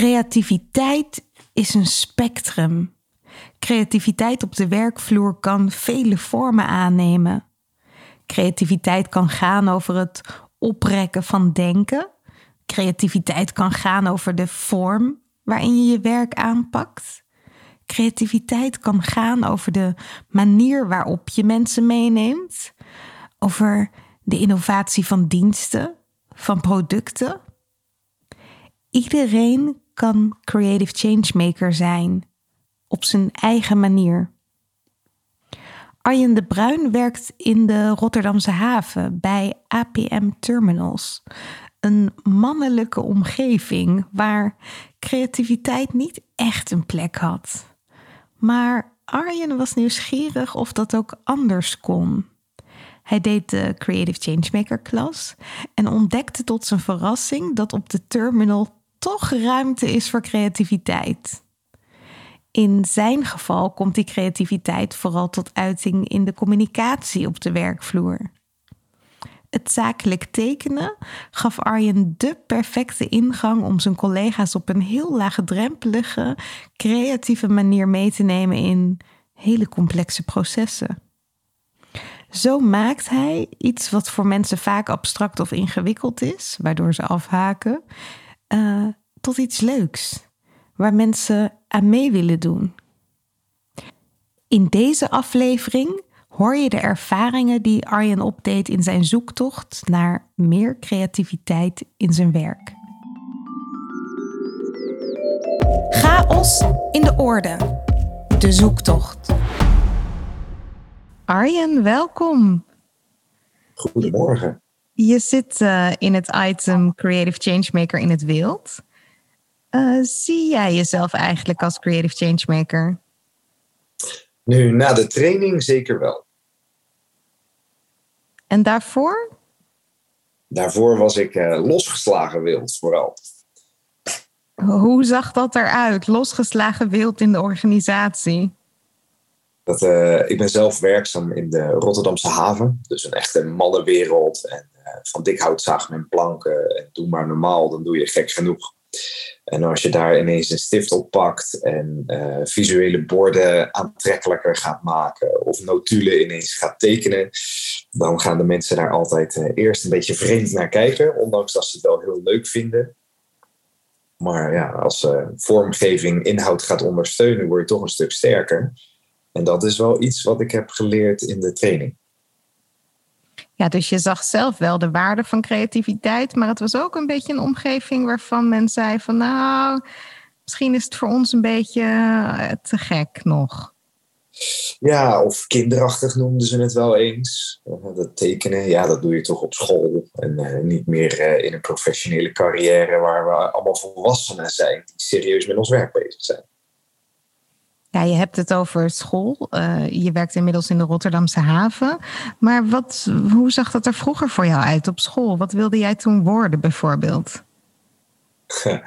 Creativiteit is een spectrum. Creativiteit op de werkvloer kan vele vormen aannemen. Creativiteit kan gaan over het oprekken van denken. Creativiteit kan gaan over de vorm waarin je je werk aanpakt. Creativiteit kan gaan over de manier waarop je mensen meeneemt, over de innovatie van diensten, van producten. Iedereen kan creative changemaker zijn op zijn eigen manier. Arjen de Bruin werkt in de Rotterdamse haven bij APM Terminals, een mannelijke omgeving waar creativiteit niet echt een plek had. Maar Arjen was nieuwsgierig of dat ook anders kon. Hij deed de Creative Changemaker klas en ontdekte tot zijn verrassing dat op de terminal toch ruimte is voor creativiteit. In zijn geval komt die creativiteit vooral tot uiting in de communicatie op de werkvloer. Het zakelijk tekenen gaf Arjen de perfecte ingang om zijn collega's op een heel laagdrempelige, creatieve manier mee te nemen in hele complexe processen. Zo maakt hij iets wat voor mensen vaak abstract of ingewikkeld is, waardoor ze afhaken, uh, tot iets leuks, waar mensen aan mee willen doen. In deze aflevering hoor je de ervaringen die Arjen opdeed in zijn zoektocht naar meer creativiteit in zijn werk. Chaos in de orde. De zoektocht. Arjen, welkom. Goedemorgen. Je zit uh, in het item Creative Changemaker in het wild. Uh, zie jij jezelf eigenlijk als Creative Changemaker? Nu, na de training zeker wel. En daarvoor? Daarvoor was ik uh, losgeslagen wild, vooral. Hoe zag dat eruit? Losgeslagen wild in de organisatie? Dat, uh, ik ben zelf werkzaam in de Rotterdamse haven. Dus een echte mannenwereld. En van dik hout zagen men planken. En doe maar normaal, dan doe je gek genoeg. En als je daar ineens een stift op pakt en uh, visuele borden aantrekkelijker gaat maken of notulen ineens gaat tekenen, dan gaan de mensen daar altijd uh, eerst een beetje vreemd naar kijken, ondanks dat ze het wel heel leuk vinden. Maar ja, als uh, vormgeving inhoud gaat ondersteunen, word je toch een stuk sterker. En dat is wel iets wat ik heb geleerd in de training. Ja, dus je zag zelf wel de waarde van creativiteit, maar het was ook een beetje een omgeving waarvan men zei van nou, misschien is het voor ons een beetje eh, te gek nog. Ja, of kinderachtig noemden ze het wel eens. Dat tekenen, ja, dat doe je toch op school. En uh, niet meer in een professionele carrière waar we allemaal volwassenen zijn die serieus met ons werk bezig zijn. Ja, je hebt het over school. Uh, je werkt inmiddels in de Rotterdamse haven. Maar wat, hoe zag dat er vroeger voor jou uit op school? Wat wilde jij toen worden bijvoorbeeld?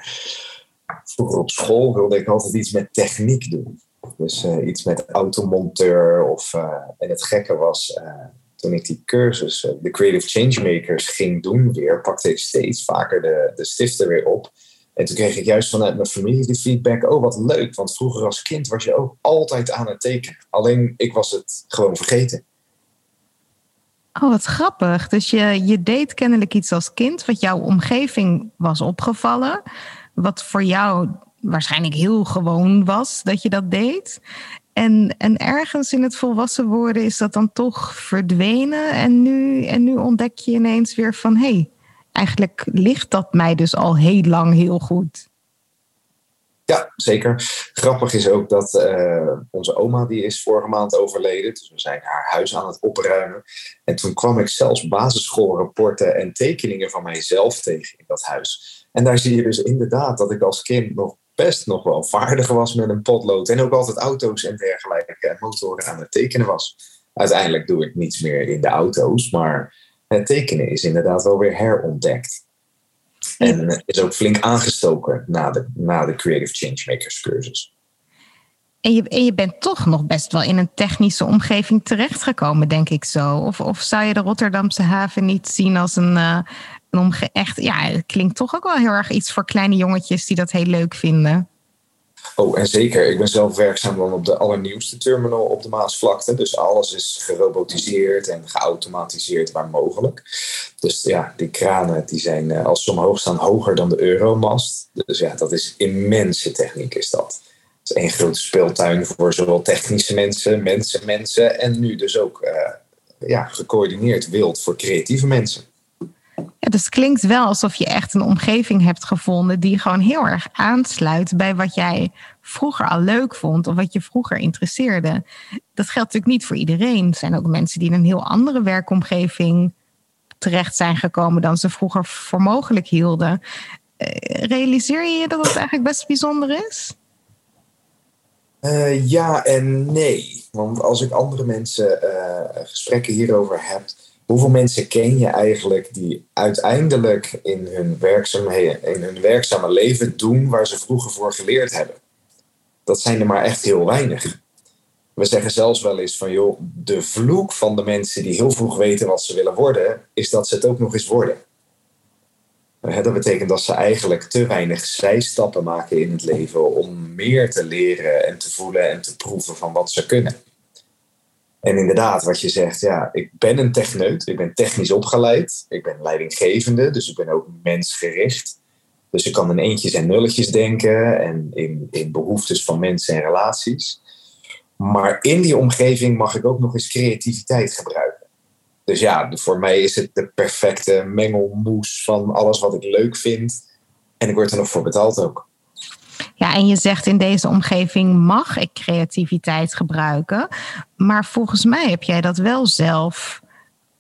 vroeger op school wilde ik altijd iets met techniek doen. Dus uh, iets met automonteur. Of, uh, en het gekke was, toen ik die cursus, de Creative Changemakers, ging doen weer, pakte ik steeds vaker de, de stiften weer op. En toen kreeg ik juist vanuit mijn familie de feedback: oh wat leuk, want vroeger als kind was je ook altijd aan het tekenen. Alleen ik was het gewoon vergeten. Oh, wat grappig. Dus je, je deed kennelijk iets als kind wat jouw omgeving was opgevallen. Wat voor jou waarschijnlijk heel gewoon was dat je dat deed. En, en ergens in het volwassen worden is dat dan toch verdwenen. En nu, en nu ontdek je ineens weer van hé, hey, eigenlijk ligt dat mij dus al heel lang heel goed. Ja, zeker. Grappig is ook dat uh, onze oma, die is vorige maand overleden. Dus we zijn haar huis aan het opruimen. En toen kwam ik zelfs basisschoolrapporten en tekeningen van mijzelf tegen in dat huis. En daar zie je dus inderdaad dat ik als kind nog best nog wel vaardig was met een potlood. En ook altijd auto's en dergelijke en motoren aan het tekenen was. Uiteindelijk doe ik niets meer in de auto's, maar het tekenen is inderdaad wel weer herontdekt. En is ook flink aangestoken na de, na de Creative Changemakers cursus. En je, en je bent toch nog best wel in een technische omgeving terechtgekomen, denk ik zo. Of, of zou je de Rotterdamse haven niet zien als een, uh, een omge echt, ja, het klinkt toch ook wel heel erg iets voor kleine jongetjes die dat heel leuk vinden. Oh, en zeker. Ik ben zelf werkzaam dan op de allernieuwste terminal op de Maasvlakte. Dus alles is gerobotiseerd en geautomatiseerd waar mogelijk. Dus ja, die kranen die zijn eh, als ze omhoog staan hoger dan de Euromast. Dus ja, dat is immense techniek is dat. Het is één grote speeltuin voor zowel technische mensen, mensen, mensen en nu dus ook uh, ja, gecoördineerd wild voor creatieve mensen. Ja, dus klinkt wel alsof je echt een omgeving hebt gevonden die gewoon heel erg aansluit bij wat jij vroeger al leuk vond of wat je vroeger interesseerde. Dat geldt natuurlijk niet voor iedereen. Er zijn ook mensen die in een heel andere werkomgeving terecht zijn gekomen dan ze vroeger voor mogelijk hielden. Eh, realiseer je je dat het eigenlijk best bijzonder is? Uh, ja en nee. Want als ik andere mensen uh, gesprekken hierover heb, hoeveel mensen ken je eigenlijk die uiteindelijk in hun, in hun werkzame leven doen waar ze vroeger voor geleerd hebben? Dat zijn er maar echt heel weinig. We zeggen zelfs wel eens van joh, de vloek van de mensen die heel vroeg weten wat ze willen worden, is dat ze het ook nog eens worden. Dat betekent dat ze eigenlijk te weinig zijstappen maken in het leven om meer te leren en te voelen en te proeven van wat ze kunnen. En inderdaad, wat je zegt, ja, ik ben een techneut, ik ben technisch opgeleid, ik ben leidinggevende, dus ik ben ook mensgericht. Dus ik kan in eentjes en nulletjes denken en in, in behoeftes van mensen en relaties. Maar in die omgeving mag ik ook nog eens creativiteit gebruiken. Dus ja, voor mij is het de perfecte mengelmoes van alles wat ik leuk vind. En ik word er nog voor betaald ook. Ja, en je zegt in deze omgeving mag ik creativiteit gebruiken. Maar volgens mij heb jij dat wel zelf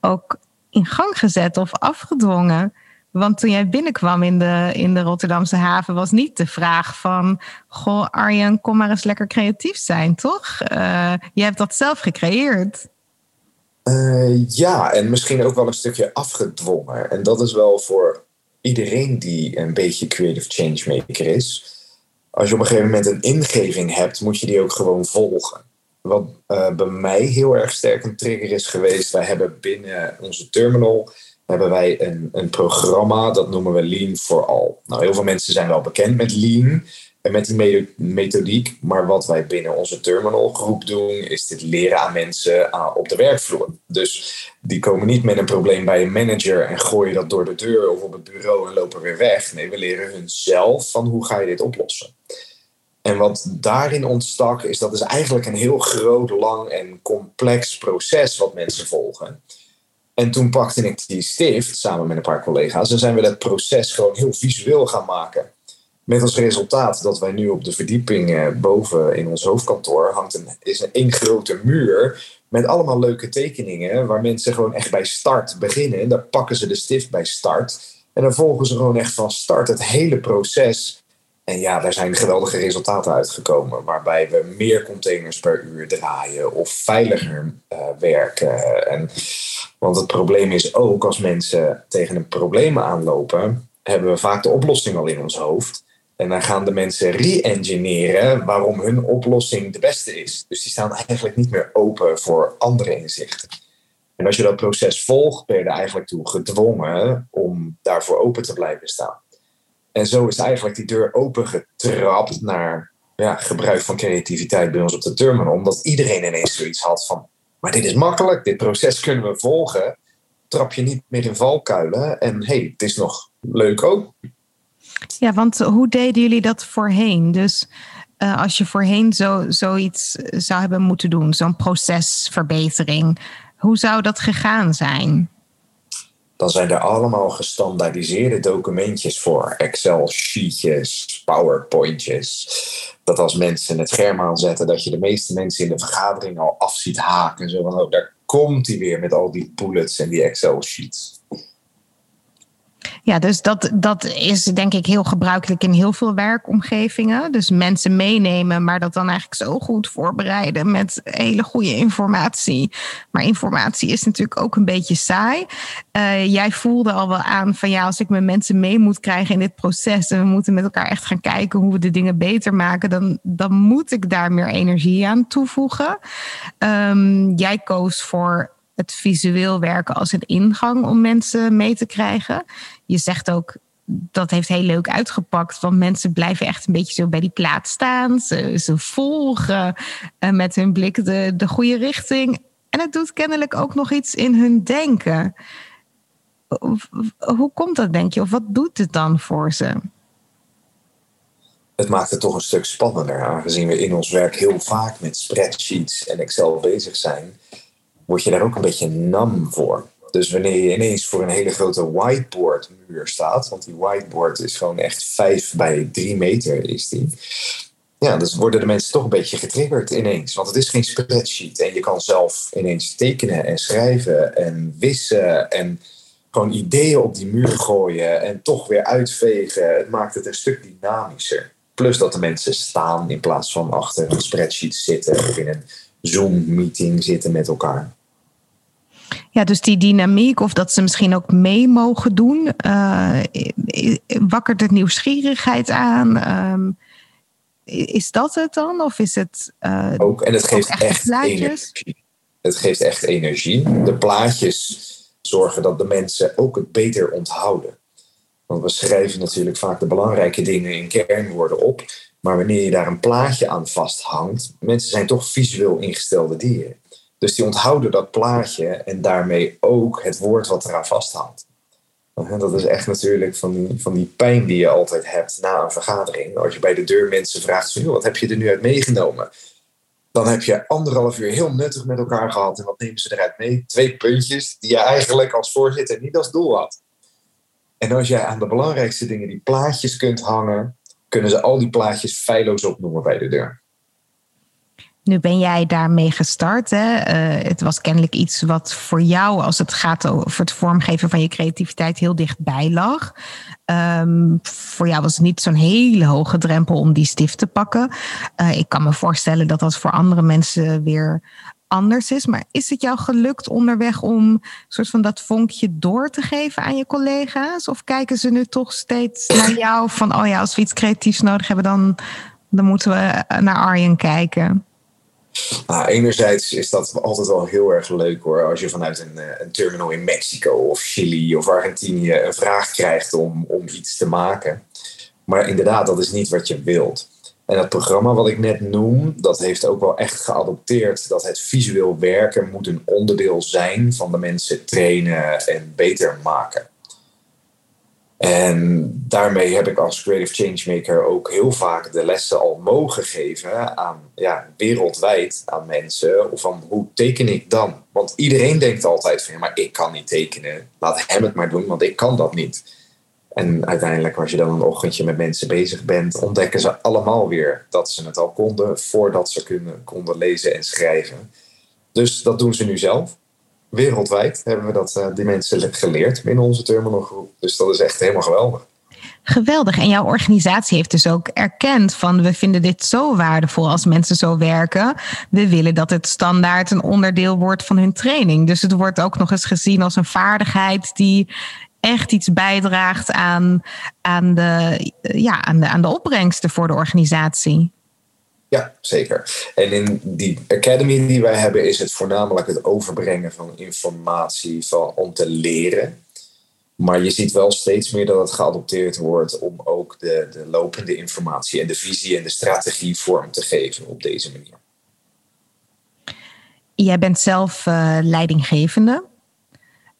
ook in gang gezet of afgedwongen. Want toen jij binnenkwam in de, in de Rotterdamse haven, was niet de vraag van: Goh, Arjen, kom maar eens lekker creatief zijn, toch? Uh, je hebt dat zelf gecreëerd. Uh, ja, en misschien ook wel een stukje afgedwongen. En dat is wel voor iedereen die een beetje creative changemaker is als je op een gegeven moment een ingeving hebt, moet je die ook gewoon volgen. Wat uh, bij mij heel erg sterk een trigger is geweest, wij hebben binnen onze terminal hebben wij een, een programma, dat noemen we Lean for All. Nou, heel veel mensen zijn wel bekend met Lean en met die methodiek, maar wat wij binnen onze terminal groep doen, is dit leren aan mensen uh, op de werkvloer. Dus die komen niet met een probleem bij een manager en gooien dat door de deur of op het bureau en lopen weer weg. Nee, we leren hun zelf van hoe ga je dit oplossen. En wat daarin ontstak, is dat is eigenlijk een heel groot, lang en complex proces wat mensen volgen. En toen pakte ik die stift samen met een paar collega's en zijn we dat proces gewoon heel visueel gaan maken. Met als resultaat dat wij nu op de verdieping eh, boven in ons hoofdkantoor hangt een, is een één grote muur met allemaal leuke tekeningen waar mensen gewoon echt bij start beginnen. En daar pakken ze de stift bij start. En dan volgen ze gewoon echt van start het hele proces en ja, daar zijn geweldige resultaten uitgekomen, waarbij we meer containers per uur draaien of veiliger uh, werken. En, want het probleem is ook als mensen tegen een probleem aanlopen, hebben we vaak de oplossing al in ons hoofd. En dan gaan de mensen re-engineeren waarom hun oplossing de beste is. Dus die staan eigenlijk niet meer open voor andere inzichten. En als je dat proces volgt, ben je er eigenlijk toe gedwongen om daarvoor open te blijven staan. En zo is eigenlijk die deur opengetrapt naar ja, gebruik van creativiteit bij ons op de terminal. Omdat iedereen ineens zoiets had van, maar dit is makkelijk, dit proces kunnen we volgen. Trap je niet meer in valkuilen en hey, het is nog leuk ook. Ja, want hoe deden jullie dat voorheen? Dus uh, als je voorheen zo, zoiets zou hebben moeten doen, zo'n procesverbetering, hoe zou dat gegaan zijn? Dan zijn er allemaal gestandaardiseerde documentjes voor. Excel-sheetjes, PowerPointjes. Dat als mensen het scherm aanzetten, dat je de meeste mensen in de vergadering al af ziet haken. Zo van, oh, daar komt hij weer met al die bullets en die Excel-sheets. Ja, dus dat, dat is denk ik heel gebruikelijk in heel veel werkomgevingen. Dus mensen meenemen, maar dat dan eigenlijk zo goed voorbereiden met hele goede informatie. Maar informatie is natuurlijk ook een beetje saai. Uh, jij voelde al wel aan van ja, als ik mijn mensen mee moet krijgen in dit proces en we moeten met elkaar echt gaan kijken hoe we de dingen beter maken, dan, dan moet ik daar meer energie aan toevoegen. Um, jij koos voor het visueel werken als een ingang om mensen mee te krijgen. Je zegt ook dat heeft heel leuk uitgepakt. Want mensen blijven echt een beetje zo bij die plaats staan. Ze, volgen uh, met hun blik de, de goede richting. En het doet kennelijk ook nog iets in hun denken. Hoe komt dat, denk je? Of wat doet het dan voor ze? Het maakt het toch een stuk spannender, aangezien we in ons werk heel vaak met spreadsheets en Excel bezig zijn word je daar ook een beetje nam voor. Dus wanneer je ineens voor een hele grote whiteboard muur staat, want die whiteboard is gewoon echt 5 bij 3 meter is die. Ja, dus worden de mensen toch een beetje getriggerd ineens. Want het is geen spreadsheet. En je kan zelf ineens tekenen en schrijven en wissen en gewoon ideeën op die muur gooien en toch weer uitvegen. Het maakt het een stuk dynamischer. Plus dat de mensen staan in plaats van achter een spreadsheet zitten of in een Zoom-meeting zitten met elkaar. Ja, dus die dynamiek, of dat ze misschien ook mee mogen doen, uh, wakkert het nieuwsgierigheid aan? Ehm, is dat het dan? Of is het. Uh, ook, en het geeft echt, echt energie. Het geeft echt energie. De plaatjes zorgen dat de mensen ook het beter onthouden. Want we schrijven natuurlijk vaak de belangrijke dingen in kernwoorden op. Maar wanneer je daar een plaatje aan vasthangt, mensen zijn toch visueel ingestelde dieren. Dus die onthouden dat plaatje en daarmee ook het woord wat eraan vasthangt. Dat is echt natuurlijk van die, van die pijn die je altijd hebt na een vergadering. Als je bij de deur mensen vraagt, wat heb je er nu uit meegenomen? Dan heb je anderhalf uur heel nuttig met elkaar gehad. En wat nemen ze eruit mee? Twee puntjes die je eigenlijk als voorzitter niet als doel had. En als jij aan de belangrijkste dingen die plaatjes kunt hangen, kunnen ze al die plaatjes feilloos opnoemen bij de deur. Nu ben jij daarmee gestart. Hè? Uh, het was kennelijk iets wat voor jou, als het gaat over het vormgeven van je creativiteit, heel dichtbij lag. Um, voor jou was het niet zo'n hele hoge drempel om die stift te pakken. Uh, ik kan me voorstellen dat dat voor andere mensen weer anders is. Maar is het jou gelukt onderweg om soort van dat vonkje door te geven aan je collega's? Of kijken ze nu toch steeds naar jou van, oh ja, als we iets creatiefs nodig hebben, dan, dan moeten we naar Arjen kijken? Nou, enerzijds is dat altijd wel heel erg leuk hoor. Als je vanuit een, eh, een, terminal in Mexico of Chili of Argentinië een vraag krijgt om, om iets te maken. Maar inderdaad, dat is niet wat je wilt. En het programma wat ik net noem, dat heeft ook wel echt geadopteerd dat het visueel werken moet een onderdeel zijn van de mensen trainen en beter maken. En daarmee heb ik als creative changemaker ook heel vaak de lessen al mogen geven aan ja, wereldwijd aan mensen. Van hoe teken ik dan? Want iedereen denkt altijd van ja, maar ik kan niet tekenen. Laat hem het maar doen, want ik kan dat niet. En uiteindelijk, als je dan een ochtendje met mensen bezig bent, ontdekken ze allemaal weer dat ze het al konden voordat ze kunnen, konden lezen en schrijven. Dus dat doen ze nu zelf wereldwijd hebben we dat, uh, die mensen geleerd binnen onze terminalgroep. Dus dat is echt helemaal geweldig. Geweldig. En jouw organisatie heeft dus ook erkend van we vinden dit zo waardevol als mensen zo werken. We willen dat het standaard een onderdeel wordt van hun training. Dus het wordt ook nog eens gezien als een vaardigheid die echt iets bijdraagt aan, aan, de, ja, aan, de, aan de opbrengsten voor de organisatie. Ja, zeker. En in die academy die wij hebben, is het voornamelijk het overbrengen van informatie om te leren. Maar je ziet wel steeds meer dat het geadopteerd wordt om ook de, de lopende informatie en de visie en de strategie vorm te geven op deze manier. Jij bent zelf uh, leidinggevende.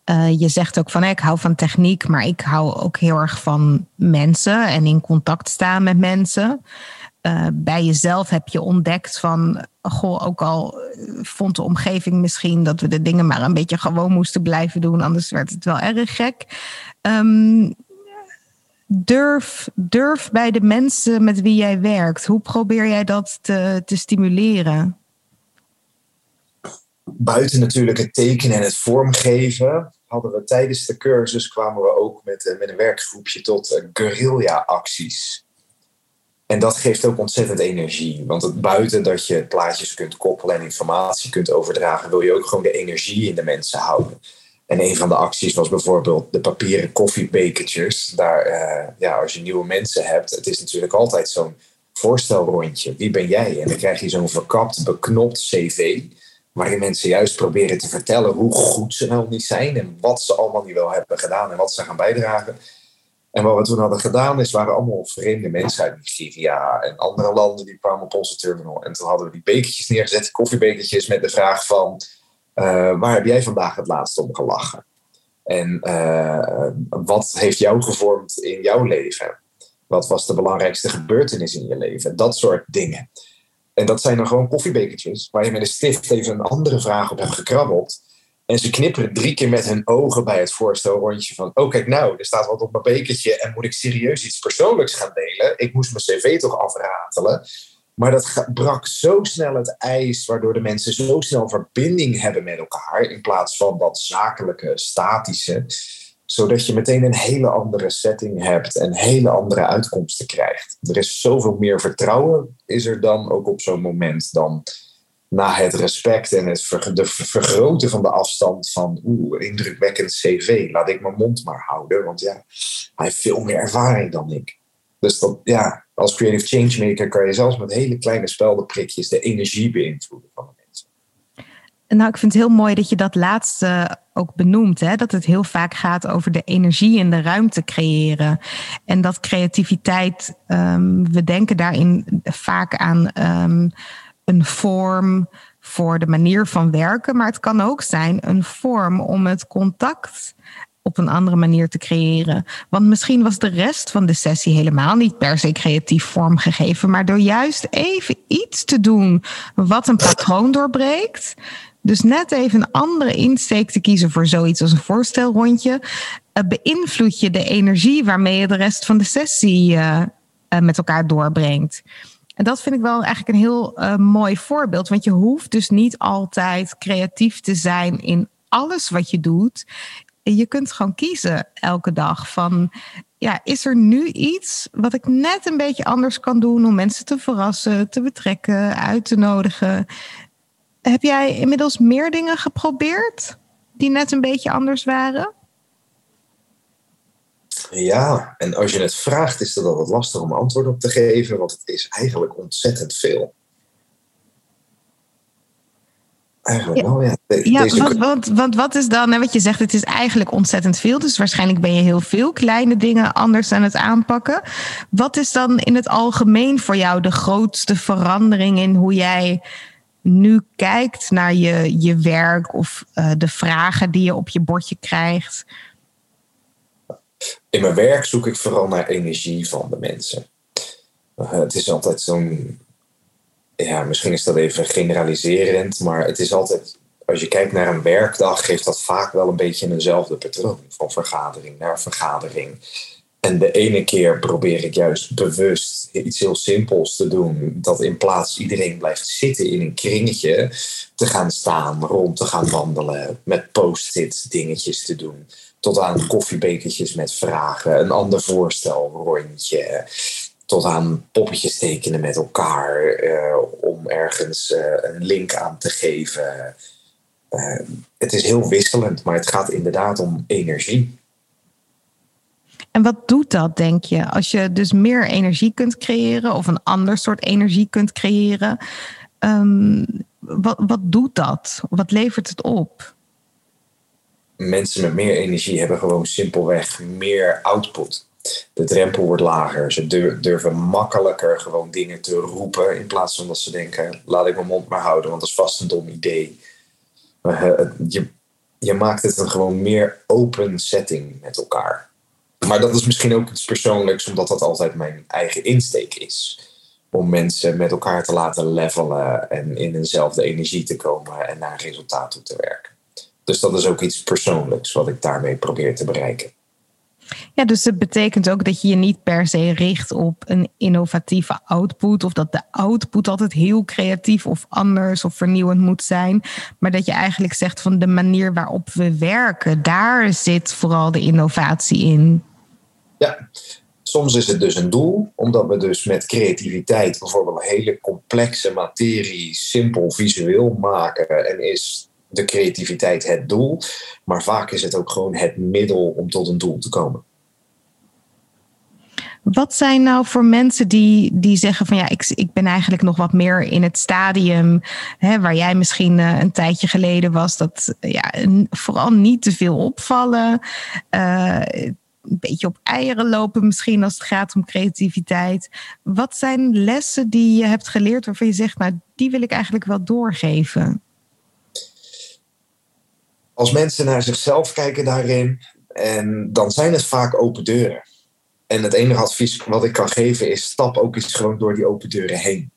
Uh, je zegt ook van ik hou van techniek, maar ik hou ook heel erg van mensen en in contact staan met mensen. Uh, bij jezelf heb je ontdekt van, goh, ook al vond de omgeving misschien dat we de dingen maar een beetje gewoon moesten blijven doen, anders werd het wel erg gek. Um, durf, durf bij de mensen met wie jij werkt. Hoe probeer jij dat te, te stimuleren? buiten natuurlijk het tekenen en het vormgeven, hadden we tijdens de cursus kwamen we ook met, eh, met een werkgroepje tot uh, guerrilla-acties. En dat geeft ook ontzettend energie. Want buiten dat je plaatjes kunt koppelen en informatie kunt overdragen, wil je ook gewoon de energie in de mensen houden. En een van de acties was bijvoorbeeld de papieren koffiebekertjes. Daar, uh, ja, als je nieuwe mensen hebt, het is natuurlijk altijd zo'n voorstelrondje. Wie ben jij? En dan krijg je zo'n verkapt, beknopt cv waarin mensen juist proberen te vertellen hoe goed ze wel niet zijn en wat ze allemaal niet wel hebben gedaan en wat ze gaan bijdragen. En wat we toen hadden gedaan is, waren allemaal vreemde mensen uit Nigeria en andere landen die kwamen op onze terminal. En toen hadden we die bekertjes neergezet, koffiebekertjes, met de vraag van, uh, waar heb jij vandaag het laatst om gelachen? En uh, wat heeft jou gevormd in jouw leven? Wat was de belangrijkste gebeurtenis in je leven? Dat soort dingen. En dat zijn dan gewoon koffiebekertjes waar je met een stift even een andere vraag op hebt gekrabbeld. En ze knipperen drie keer met hun ogen bij het voorstelrondje van... oh kijk nou, er staat wat op mijn bekertje en moet ik serieus iets persoonlijks gaan delen? Ik moest mijn cv toch afratelen. Maar dat brak zo snel het ijs, waardoor de mensen zo snel verbinding hebben met elkaar... in plaats van dat zakelijke, statische zodat je meteen een hele andere setting hebt en hele andere uitkomsten krijgt. Er is zoveel meer vertrouwen, is er dan ook op zo'n moment dan na het respect en het vergroten van de afstand van oeh, indrukwekkend cv, laat ik mijn mond maar houden, want ja, hij heeft veel meer ervaring dan ik. Dus dat, ja, als creative changemaker kan je zelfs met hele kleine speldenprikjes de energie beïnvloeden van de mensen. Nou, ik vind het heel mooi dat je dat laatste ook benoemt. Hè? Dat het heel vaak gaat over de energie en de ruimte creëren. En dat creativiteit, um, we denken daarin vaak aan um, een vorm voor de manier van werken. Maar het kan ook zijn een vorm om het contact op een andere manier te creëren. Want misschien was de rest van de sessie helemaal niet per se creatief vormgegeven, maar door juist even iets te doen wat een patroon doorbreekt, dus net even een andere insteek te kiezen voor zoiets als een voorstelrondje, uh, beïnvloed je de energie waarmee je de rest van de sessie uh, uh, met elkaar doorbrengt. En dat vind ik wel eigenlijk een heel mooi voorbeeld, want je hoeft dus niet altijd creatief te zijn in alles wat je doet. Je kunt gewoon kiezen elke dag van, ja, is er nu iets wat ik net een beetje anders kan doen om mensen te verrassen, te betrekken, uit te nodigen? Heb jij inmiddels meer dingen geprobeerd die net een beetje anders waren? Ja, en als je het vraagt, is het altijd lastig om antwoord op te geven, want het is eigenlijk ontzettend veel. Eigenlijk ja. wel, ja. ja, want, want, want, wat is dan, wat je zegt, het is eigenlijk ontzettend veel, dus waarschijnlijk ben je heel veel kleine dingen anders aan het aanpakken. Wat is dan in het algemeen voor jou de grootste verandering in hoe jij nu kijkt naar je, je werk of uh, de vragen die je op je bordje krijgt? In mijn werk zoek ik vooral naar energie van de mensen. Uh, het is altijd zo'n. Ja, misschien is dat even generaliserend, maar het is altijd. Als je kijkt naar een werkdag, geeft dat vaak wel een beetje eenzelfde patroon. Van vergadering naar vergadering. En de ene keer probeer ik juist bewust iets heel simpels te doen. Dat in plaats iedereen blijft zitten in een kringetje, te gaan staan, rond te gaan wandelen, met post-it dingetjes te doen. Tot aan koffiebekertjes met vragen, een ander voorstel rondje. Tot aan poppetjes tekenen met elkaar uh, om ergens uh, een link aan te geven. Uh, het is heel wisselend, maar het gaat inderdaad om energie. En wat doet dat, denk je? Als je dus meer energie kunt creëren of een ander soort energie kunt creëren, um, wat, wat doet dat? Wat levert het op? Mensen met meer energie hebben gewoon simpelweg meer output. De drempel wordt lager. Ze durven makkelijker gewoon dingen te roepen. In plaats van dat ze denken: laat ik mijn mond maar houden, want dat is vast een dom idee. Eh, je, je maakt het een gewoon meer open setting met elkaar. Maar dat is misschien ook iets persoonlijks, omdat dat altijd mijn eigen insteek is. Om mensen met elkaar te laten levelen en in eenzelfde energie te komen en naar een resultaat toe te werken. Dus dat is ook iets persoonlijks wat ik daarmee probeer te bereiken. Ja, dus het betekent ook dat je je niet per se richt op een innovatieve output. Of dat de output altijd heel creatief of anders of vernieuwend moet zijn. Maar dat je eigenlijk zegt van de manier waarop we werken, daar zit vooral de innovatie in. Ja, soms is het dus een doel, omdat we dus met creativiteit bijvoorbeeld een hele complexe materie simpel visueel maken. En is de creativiteit het doel. Maar vaak is het ook gewoon het middel om tot een doel te komen. Wat zijn nou voor mensen die, die zeggen van ja, ik, ik ben eigenlijk nog wat meer in het stadium hè, waar jij misschien uh, een tijdje geleden was, dat ja, vooral niet te veel opvallen. Uh, een beetje op eieren lopen misschien als het gaat om creativiteit. Wat zijn lessen die je hebt geleerd waarvan je zegt, nou die wil ik eigenlijk wel doorgeven? Als mensen naar zichzelf kijken daarin, en dan zijn het vaak open deuren. En het enige advies wat ik kan geven is: stap ook eens gewoon door die open deuren heen.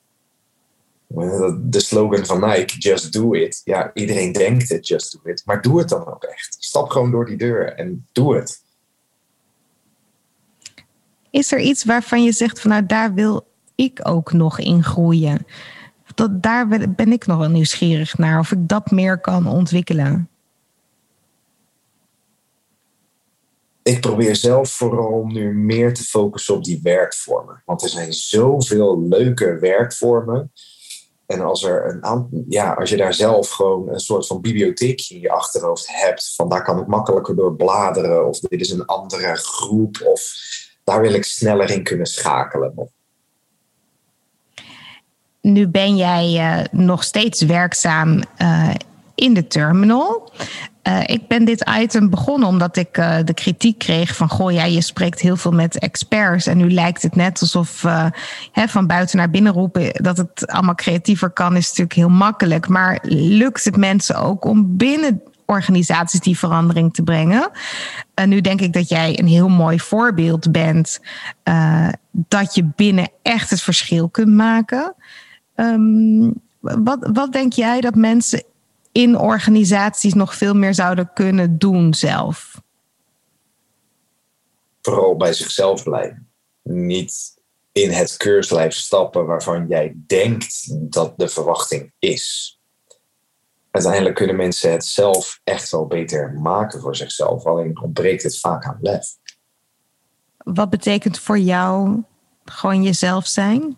De slogan van Nike, just do it. Ja, iedereen denkt het, just do it. Maar doe het dan ook echt. Stap gewoon door die deuren en doe het. Is er iets waarvan je zegt van nou daar wil ik ook nog in groeien? Dat, daar ben ik nog wel nieuwsgierig naar of ik dat meer kan ontwikkelen. Ik probeer zelf vooral nu meer te focussen op die werkvormen. Want er zijn zoveel leuke werkvormen. En als, er een ja, als je daar zelf gewoon een soort van bibliotheekje in je achterhoofd hebt, van daar kan ik makkelijker door bladeren, of dit is een andere groep, of daar wil ik sneller in kunnen schakelen. Nu ben jij uh, nog steeds werkzaam uh, in de terminal. Uh, ik ben dit item begonnen omdat ik uh, de kritiek kreeg van: Goh, ja, je spreekt heel veel met experts. En nu lijkt het net alsof uh, hè, van buiten naar binnen roepen dat het allemaal creatiever kan, is natuurlijk heel makkelijk. Maar lukt het mensen ook om binnen organisaties die verandering te brengen? En nu denk ik dat jij een heel mooi voorbeeld bent dat je binnen echt het verschil kunt maken. Um, wat, wat denk jij dat mensen in organisaties nog veel meer zouden kunnen doen zelf? Vooral bij zichzelf blijven. Niet in het keurslijf stappen waarvan jij denkt dat de verwachting is. Uiteindelijk kunnen mensen het zelf echt wel beter maken voor zichzelf, alleen ontbreekt het vaak aan lef. Wat betekent voor jou gewoon jezelf zijn?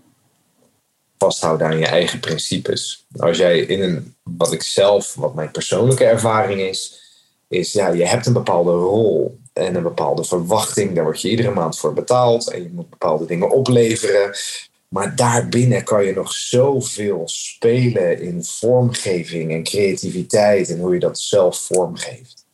Vasthouden aan je eigen principes. Als jij in een, wat ik zelf, wat mijn persoonlijke ervaring is, is ja, je hebt een bepaalde rol en een bepaalde verwachting. Daar word je iedere maand voor betaald en je moet bepaalde dingen opleveren. Maar daarbinnen kan je nog zoveel spelen in vormgeving en creativiteit en hoe je dat zelf vormgeeft.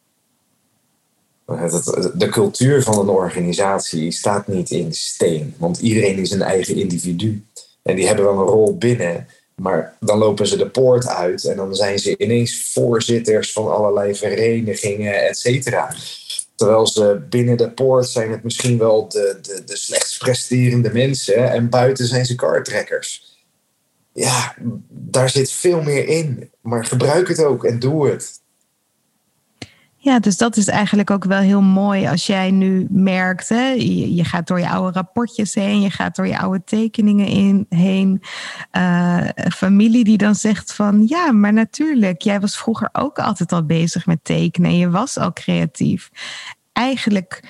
De cultuur van een organisatie staat niet in steen, want iedereen is een eigen individu. En die hebben wel een rol binnen. Maar dan lopen ze de poort uit en dan zijn ze ineens voorzitters van allerlei verenigingen, et cetera. Terwijl ze binnen de poort zijn het misschien wel de, de, de slechtst presterende mensen en buiten zijn ze kartrekkers. Ja, daar zit veel meer in. Maar gebruik het ook en doe het. Ja, dus dat is eigenlijk ook wel heel mooi als jij nu merkt, hè, je, gaat door je oude rapportjes heen, je gaat door je oude tekeningen in, heen. Uh, familie die dan zegt van ja, maar natuurlijk, jij was vroeger ook altijd al bezig met tekenen en je was al creatief. Eigenlijk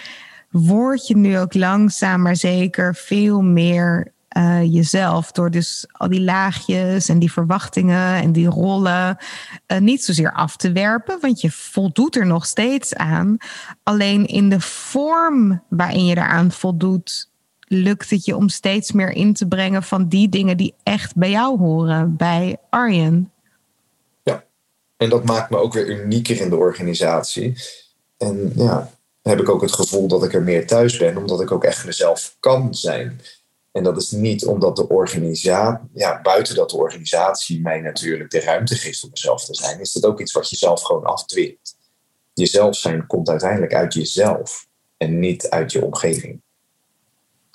word je nu ook langzaam maar zeker veel meer uh, jezelf. Door dus al die laagjes en die verwachtingen en die rollen uh, niet zozeer af te werpen, want je voldoet er nog steeds aan. Alleen in de vorm waarin je eraan voldoet, lukt het je om steeds meer in te brengen van die dingen die echt bij jou horen, bij Arjen. Ja, en dat maakt me ook weer unieker in de organisatie. En ja, heb ik ook het gevoel dat ik er meer thuis ben, omdat ik ook echt mezelf kan zijn. En dat is niet omdat de organisatie, ja, buiten dat de organisatie mij natuurlijk de ruimte geeft om mezelf te zijn, is dat ook iets wat je zelf gewoon afdwingt. Jezelf zijn komt uiteindelijk uit jezelf en niet uit je omgeving.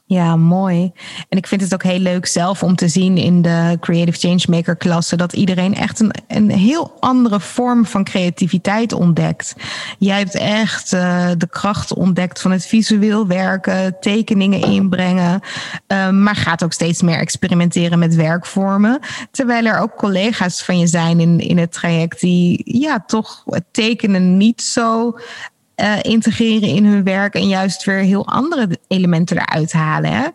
Ja, mooi. En ik vind het ook heel leuk zelf om te zien in de Creative Changemaker klasse dat iedereen echt een, een heel andere vorm van creativiteit ontdekt. Jij hebt echt uh, de kracht ontdekt van het visueel werken, tekeningen inbrengen, uh, maar gaat ook steeds meer experimenteren met werkvormen. Terwijl er ook collega's van je zijn in, in het traject die ja, toch het tekenen niet zo uh, integreren in hun werk en juist weer heel andere elementen eruit halen. Hè?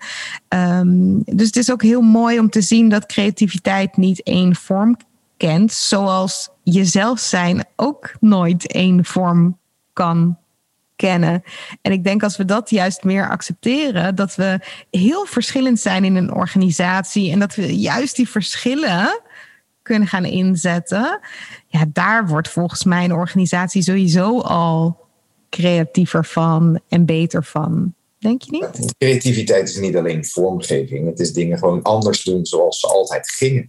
Um, dus het is ook heel mooi om te zien dat creativiteit niet één vorm kent, zoals jezelf zijn ook nooit één vorm kan kennen. En ik denk als we dat juist meer accepteren, dat we heel verschillend zijn in een organisatie en dat we juist die verschillen kunnen gaan inzetten. Ja, daar wordt volgens mij een organisatie sowieso al creatiever van en beter van. Denk je niet? Creativiteit is niet alleen vormgeving. Het is dingen gewoon anders doen zoals ze altijd gingen.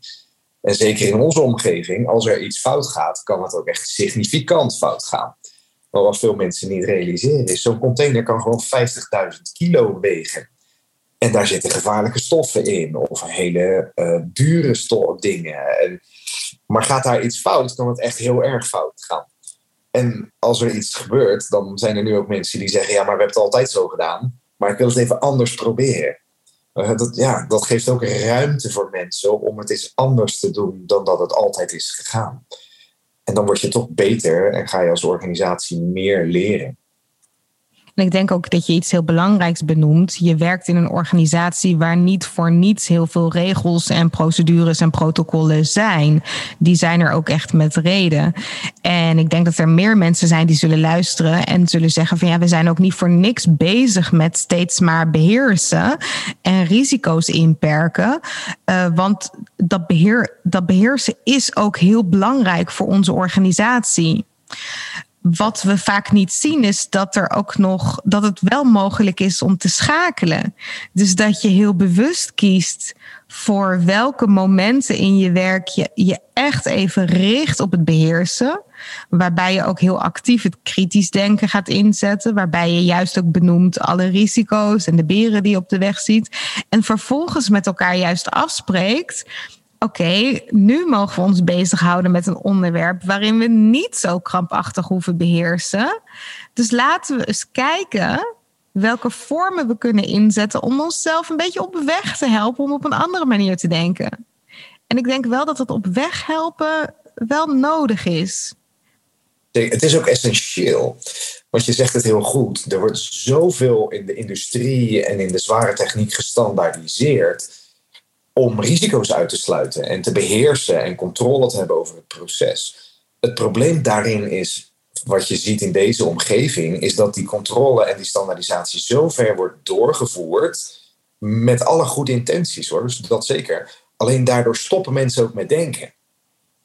En zeker in onze omgeving, als er iets fout gaat, kan het ook echt significant fout gaan. Maar wat veel mensen niet realiseren is, zo'n container kan gewoon 50.000 kilo wegen. En daar zitten gevaarlijke stoffen in of hele uh, dure dingen. En, maar gaat daar iets fout, kan het echt heel erg fout gaan. En als er iets gebeurt, dan zijn er nu ook mensen die zeggen: ja, maar we hebben het altijd zo gedaan, maar ik wil het even anders proberen. Uh, dat, ja, dat geeft ook ruimte voor mensen om het eens anders te doen dan dat het altijd is gegaan. En dan word je toch beter en ga je als organisatie meer leren. En ik denk ook dat je iets heel belangrijks benoemt. Je werkt in een organisatie waar niet voor niets heel veel regels en procedures en protocollen zijn. Die zijn er ook echt met reden. En ik denk dat er meer mensen zijn die zullen luisteren en zullen zeggen van ja, we zijn ook niet voor niks bezig met steeds maar beheersen en risico's inperken. Uh, want dat, beheer, dat beheersen is ook heel belangrijk voor onze organisatie wat we vaak niet zien is dat er ook nog dat het wel mogelijk is om te schakelen. Dus dat je heel bewust kiest voor welke momenten in je werk je je echt even richt op het beheersen. Waarbij je ook heel actief het kritisch denken gaat inzetten. Waarbij je juist ook benoemt alle risico's en de beren die je op de weg ziet. En vervolgens met elkaar juist afspreekt oké, nu mogen we ons bezighouden met een onderwerp waarin we niet zo krampachtig hoeven beheersen. Dus laten we eens kijken welke vormen we kunnen inzetten om onszelf een beetje op weg te helpen om op een andere manier te denken. En ik denk wel dat het op weg helpen wel nodig is. Het is ook essentieel. Want je zegt het heel goed. Er wordt zoveel in de industrie en in de zware techniek gestandaardiseerd om risico's uit te sluiten en te beheersen en controle te hebben over het proces. Het probleem daarin is, wat je ziet in deze omgeving, is dat die controle en die standaardisatie zo ver wordt doorgevoerd met alle goede intenties hoor, dus dat zeker. Alleen daardoor stoppen mensen ook met denken.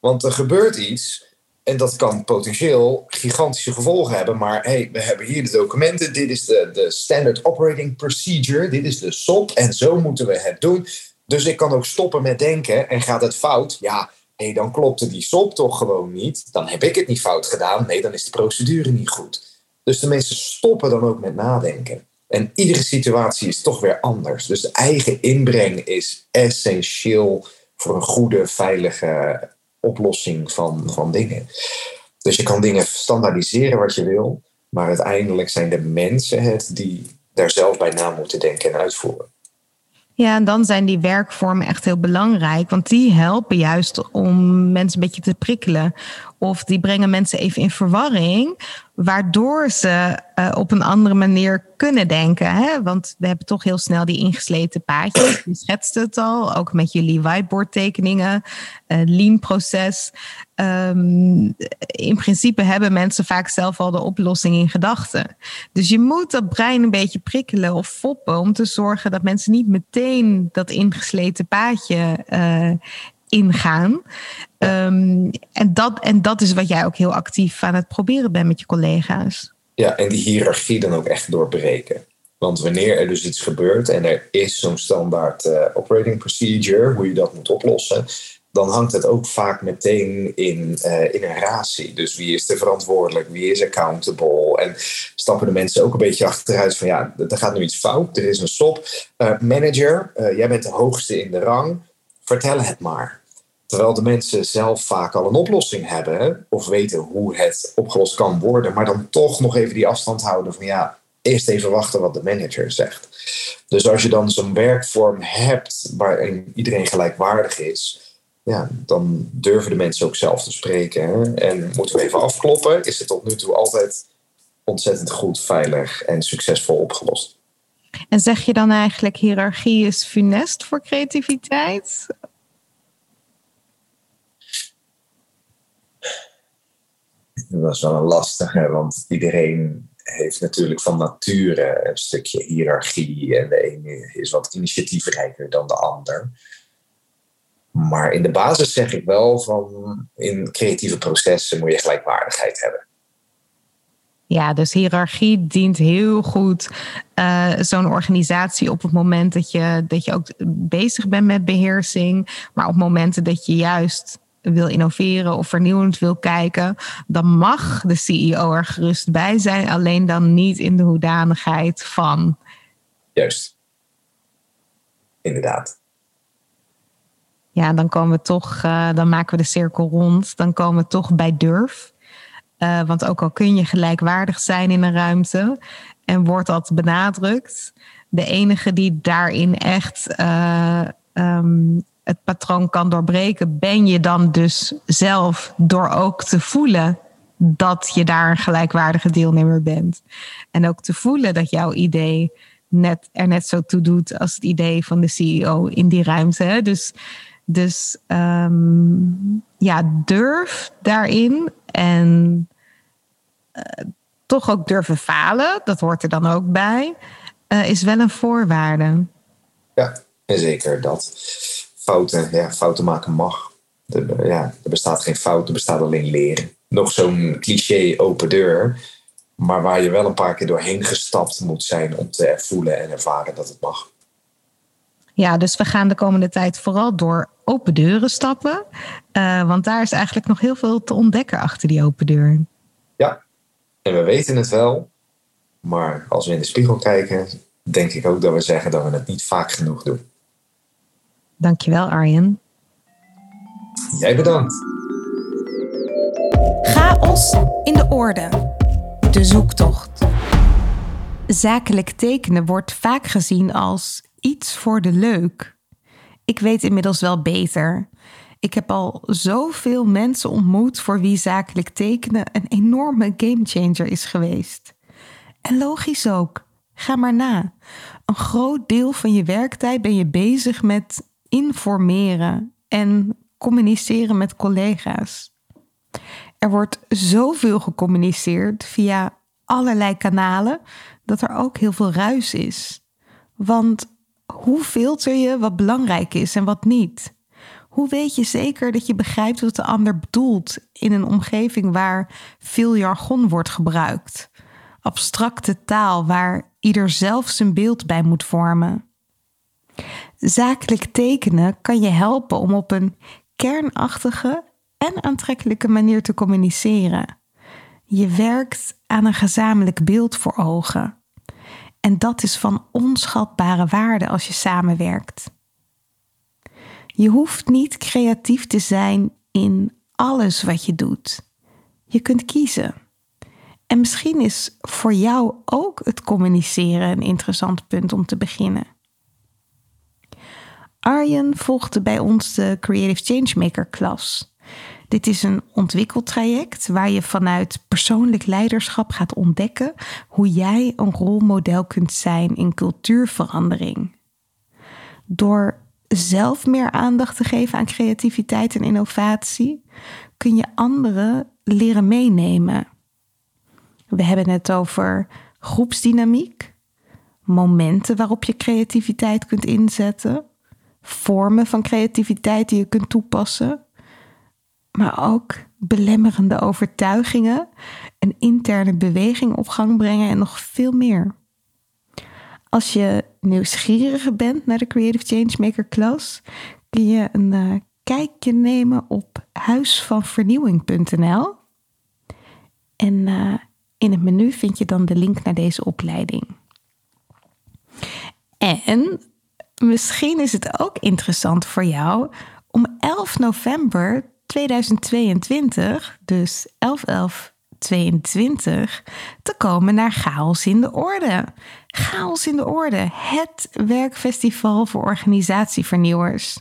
Want er gebeurt iets en dat kan potentieel gigantische gevolgen hebben. Maar hey, we hebben hier de documenten. Dit is de, de Standard Operating Procedure. Dit is de SOP. En zo moeten we het doen. Dus ik kan ook stoppen met denken en gaat het fout? Ja, nee, dan klopte die sop toch gewoon niet. Dan heb ik het niet fout gedaan. Nee, dan is de procedure niet goed. Dus de mensen stoppen dan ook met nadenken. En iedere situatie is toch weer anders. Dus de eigen inbreng is essentieel voor een goede, veilige oplossing van, van dingen. Dus je kan dingen standaardiseren wat je wil, maar uiteindelijk zijn de mensen het die daar zelf bij na moeten denken en uitvoeren. Ja, en dan zijn die werkvormen echt heel belangrijk. Want die helpen juist om mensen een beetje te prikkelen. Of die brengen mensen even in verwarring, waardoor ze uh, op een andere manier kunnen denken. Hè? Want we hebben toch heel snel die ingesleten paadjes. Je schetste het al, ook met jullie whiteboard-tekeningen, uh, lean-proces. Um, in principe hebben mensen vaak zelf al de oplossing in gedachten. Dus je moet dat brein een beetje prikkelen of foppen om te zorgen dat mensen niet meteen dat ingesleten paadje uh, ingaan. Um, en, dat, en dat is wat jij ook heel actief aan het proberen bent met je collega's. Ja, en die hiërarchie dan ook echt doorbreken. Want wanneer er dus iets gebeurt en er is zo'n standaard uh, operating procedure, hoe je dat moet oplossen, dan hangt het ook vaak meteen in, uh, in een ratie. Dus wie is er verantwoordelijk, wie is accountable? En stappen de mensen ook een beetje achteruit van ja, er gaat nu iets fout, er is een stop. Uh, manager, jij bent de hoogste in de rang, vertel het maar. Terwijl de mensen zelf vaak al een oplossing hebben of weten hoe het opgelost kan worden, maar dan toch nog even die afstand houden van ja, eerst even wachten wat de manager zegt. Dus als je dan zo'n werkvorm hebt waarin iedereen gelijkwaardig is, ja, dan durven de mensen ook zelf te spreken. Hè? En moeten we even afkloppen, is het tot nu toe altijd ontzettend goed, veilig en succesvol opgelost. En zeg je dan eigenlijk hiërarchie is funest voor creativiteit? Dat is wel een lastige, want iedereen heeft natuurlijk van nature een stukje hiërarchie. En de ene is wat initiatiefrijker dan de ander. Maar in de basis zeg ik wel van in creatieve processen moet je gelijkwaardigheid hebben. Ja, dus hiërarchie dient heel goed uh, zo'n organisatie op het moment dat je, dat je ook bezig bent met beheersing. Maar op momenten dat je juist wil innoveren of vernieuwend wil kijken, dan mag de CEO er gerust bij zijn, alleen dan niet in de hoedanigheid van. Juist. Inderdaad. Ja, dan komen we toch, uh, dan maken we de cirkel rond. Dan komen we toch bij durf. Uh, want ook al kun je gelijkwaardig zijn in een ruimte en wordt dat benadrukt, de enige die daarin echt uh, um, het patroon kan doorbreken, ben je dan dus zelf door ook te voelen dat je daar een gelijkwaardige deelnemer bent. En ook te voelen dat jouw idee net, er net zo toe doet als het idee van de CEO in die ruimte. Dus, dus um, ja, durf daarin en uh, toch ook durven falen, dat hoort er dan ook bij, uh, is wel een voorwaarde. Ja, zeker dat fouten, ja, fouten maken mag. Er, ja, er bestaat geen fout, er bestaat alleen leren. Nog zo'n cliché open deur, maar waar je wel een paar keer doorheen gestapt moet zijn om te voelen en ervaren dat het mag. Ja, dus we gaan de komende tijd vooral door open deuren stappen. Uh, want daar is eigenlijk nog heel veel te ontdekken achter die open deur. Ja, en we weten het wel. Maar als we in de spiegel kijken, denk ik ook dat we zeggen dat we het niet vaak genoeg doen. Dankjewel Arjen. Jij bedankt. Chaos in de orde. De zoektocht. Zakelijk tekenen wordt vaak gezien als iets voor de leuk. Ik weet inmiddels wel beter. Ik heb al zoveel mensen ontmoet voor wie zakelijk tekenen een enorme gamechanger is geweest. En logisch ook. Ga maar na. Een groot deel van je werktijd ben je bezig met informeren en communiceren met collega's. Er wordt zoveel gecommuniceerd via allerlei kanalen dat er ook heel veel ruis is. Want hoe filter je wat belangrijk is en wat niet? Hoe weet je zeker dat je begrijpt wat de ander bedoelt in een omgeving waar veel jargon wordt gebruikt? Abstracte taal waar ieder zelf zijn beeld bij moet vormen. Zakelijk tekenen kan je helpen om op een kernachtige en aantrekkelijke manier te communiceren. Je werkt aan een gezamenlijk beeld voor ogen. En dat is van onschatbare waarde als je samenwerkt. Je hoeft niet creatief te zijn in alles wat je doet. Je kunt kiezen. En misschien is voor jou ook het communiceren een interessant punt om te beginnen. Arjen volgde bij ons de Creative Changemaker klas. Dit is een ontwikkeltraject waar je vanuit persoonlijk leiderschap gaat ontdekken hoe jij een rolmodel kunt zijn in cultuurverandering. Door zelf meer aandacht te geven aan creativiteit en innovatie, kun je anderen leren meenemen. We hebben het over groepsdynamiek, momenten waarop je creativiteit kunt inzetten, vormen van creativiteit die je kunt toepassen, maar ook belemmerende overtuigingen, een interne beweging op gang brengen en nog veel meer. Als je nieuwsgierig bent naar de Creative Changemaker Klas, kun je een uh, kijkje nemen op huisvanvernieuwing.nl. En uh, in het menu vind je dan de link naar deze opleiding. En misschien is het ook interessant voor jou om 11 november 2022, dus 11 22 te komen naar Chaos in de Orde. Chaos in de Orde, het werkfestival voor organisatievernieuwers.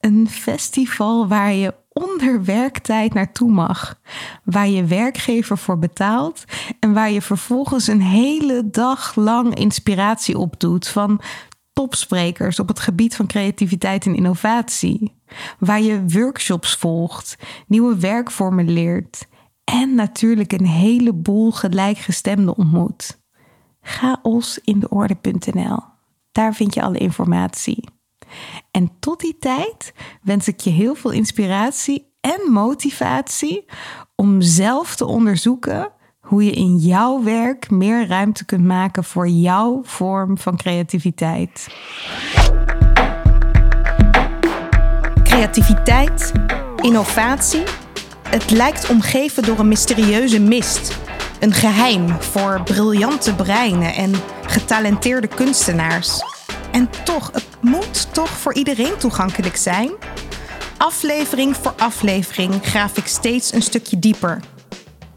Een festival waar je onder werktijd naartoe mag, waar je werkgever voor betaalt en waar je vervolgens een hele dag lang inspiratie opdoet van topsprekers op het gebied van creativiteit en innovatie, waar je workshops volgt, nieuwe werkvormen leert en natuurlijk een heleboel gelijkgestemden ontmoet. Chaosindeorde.nl. Daar vind je alle informatie. En tot die tijd wens ik je heel veel inspiratie en motivatie om zelf te onderzoeken hoe je in jouw werk meer ruimte kunt maken voor jouw vorm van creativiteit. Creativiteit, innovatie het lijkt omgeven door een mysterieuze mist. Een geheim voor briljante breinen en getalenteerde kunstenaars. En toch, het moet toch voor iedereen toegankelijk zijn? Aflevering voor aflevering graaf ik steeds een stukje dieper.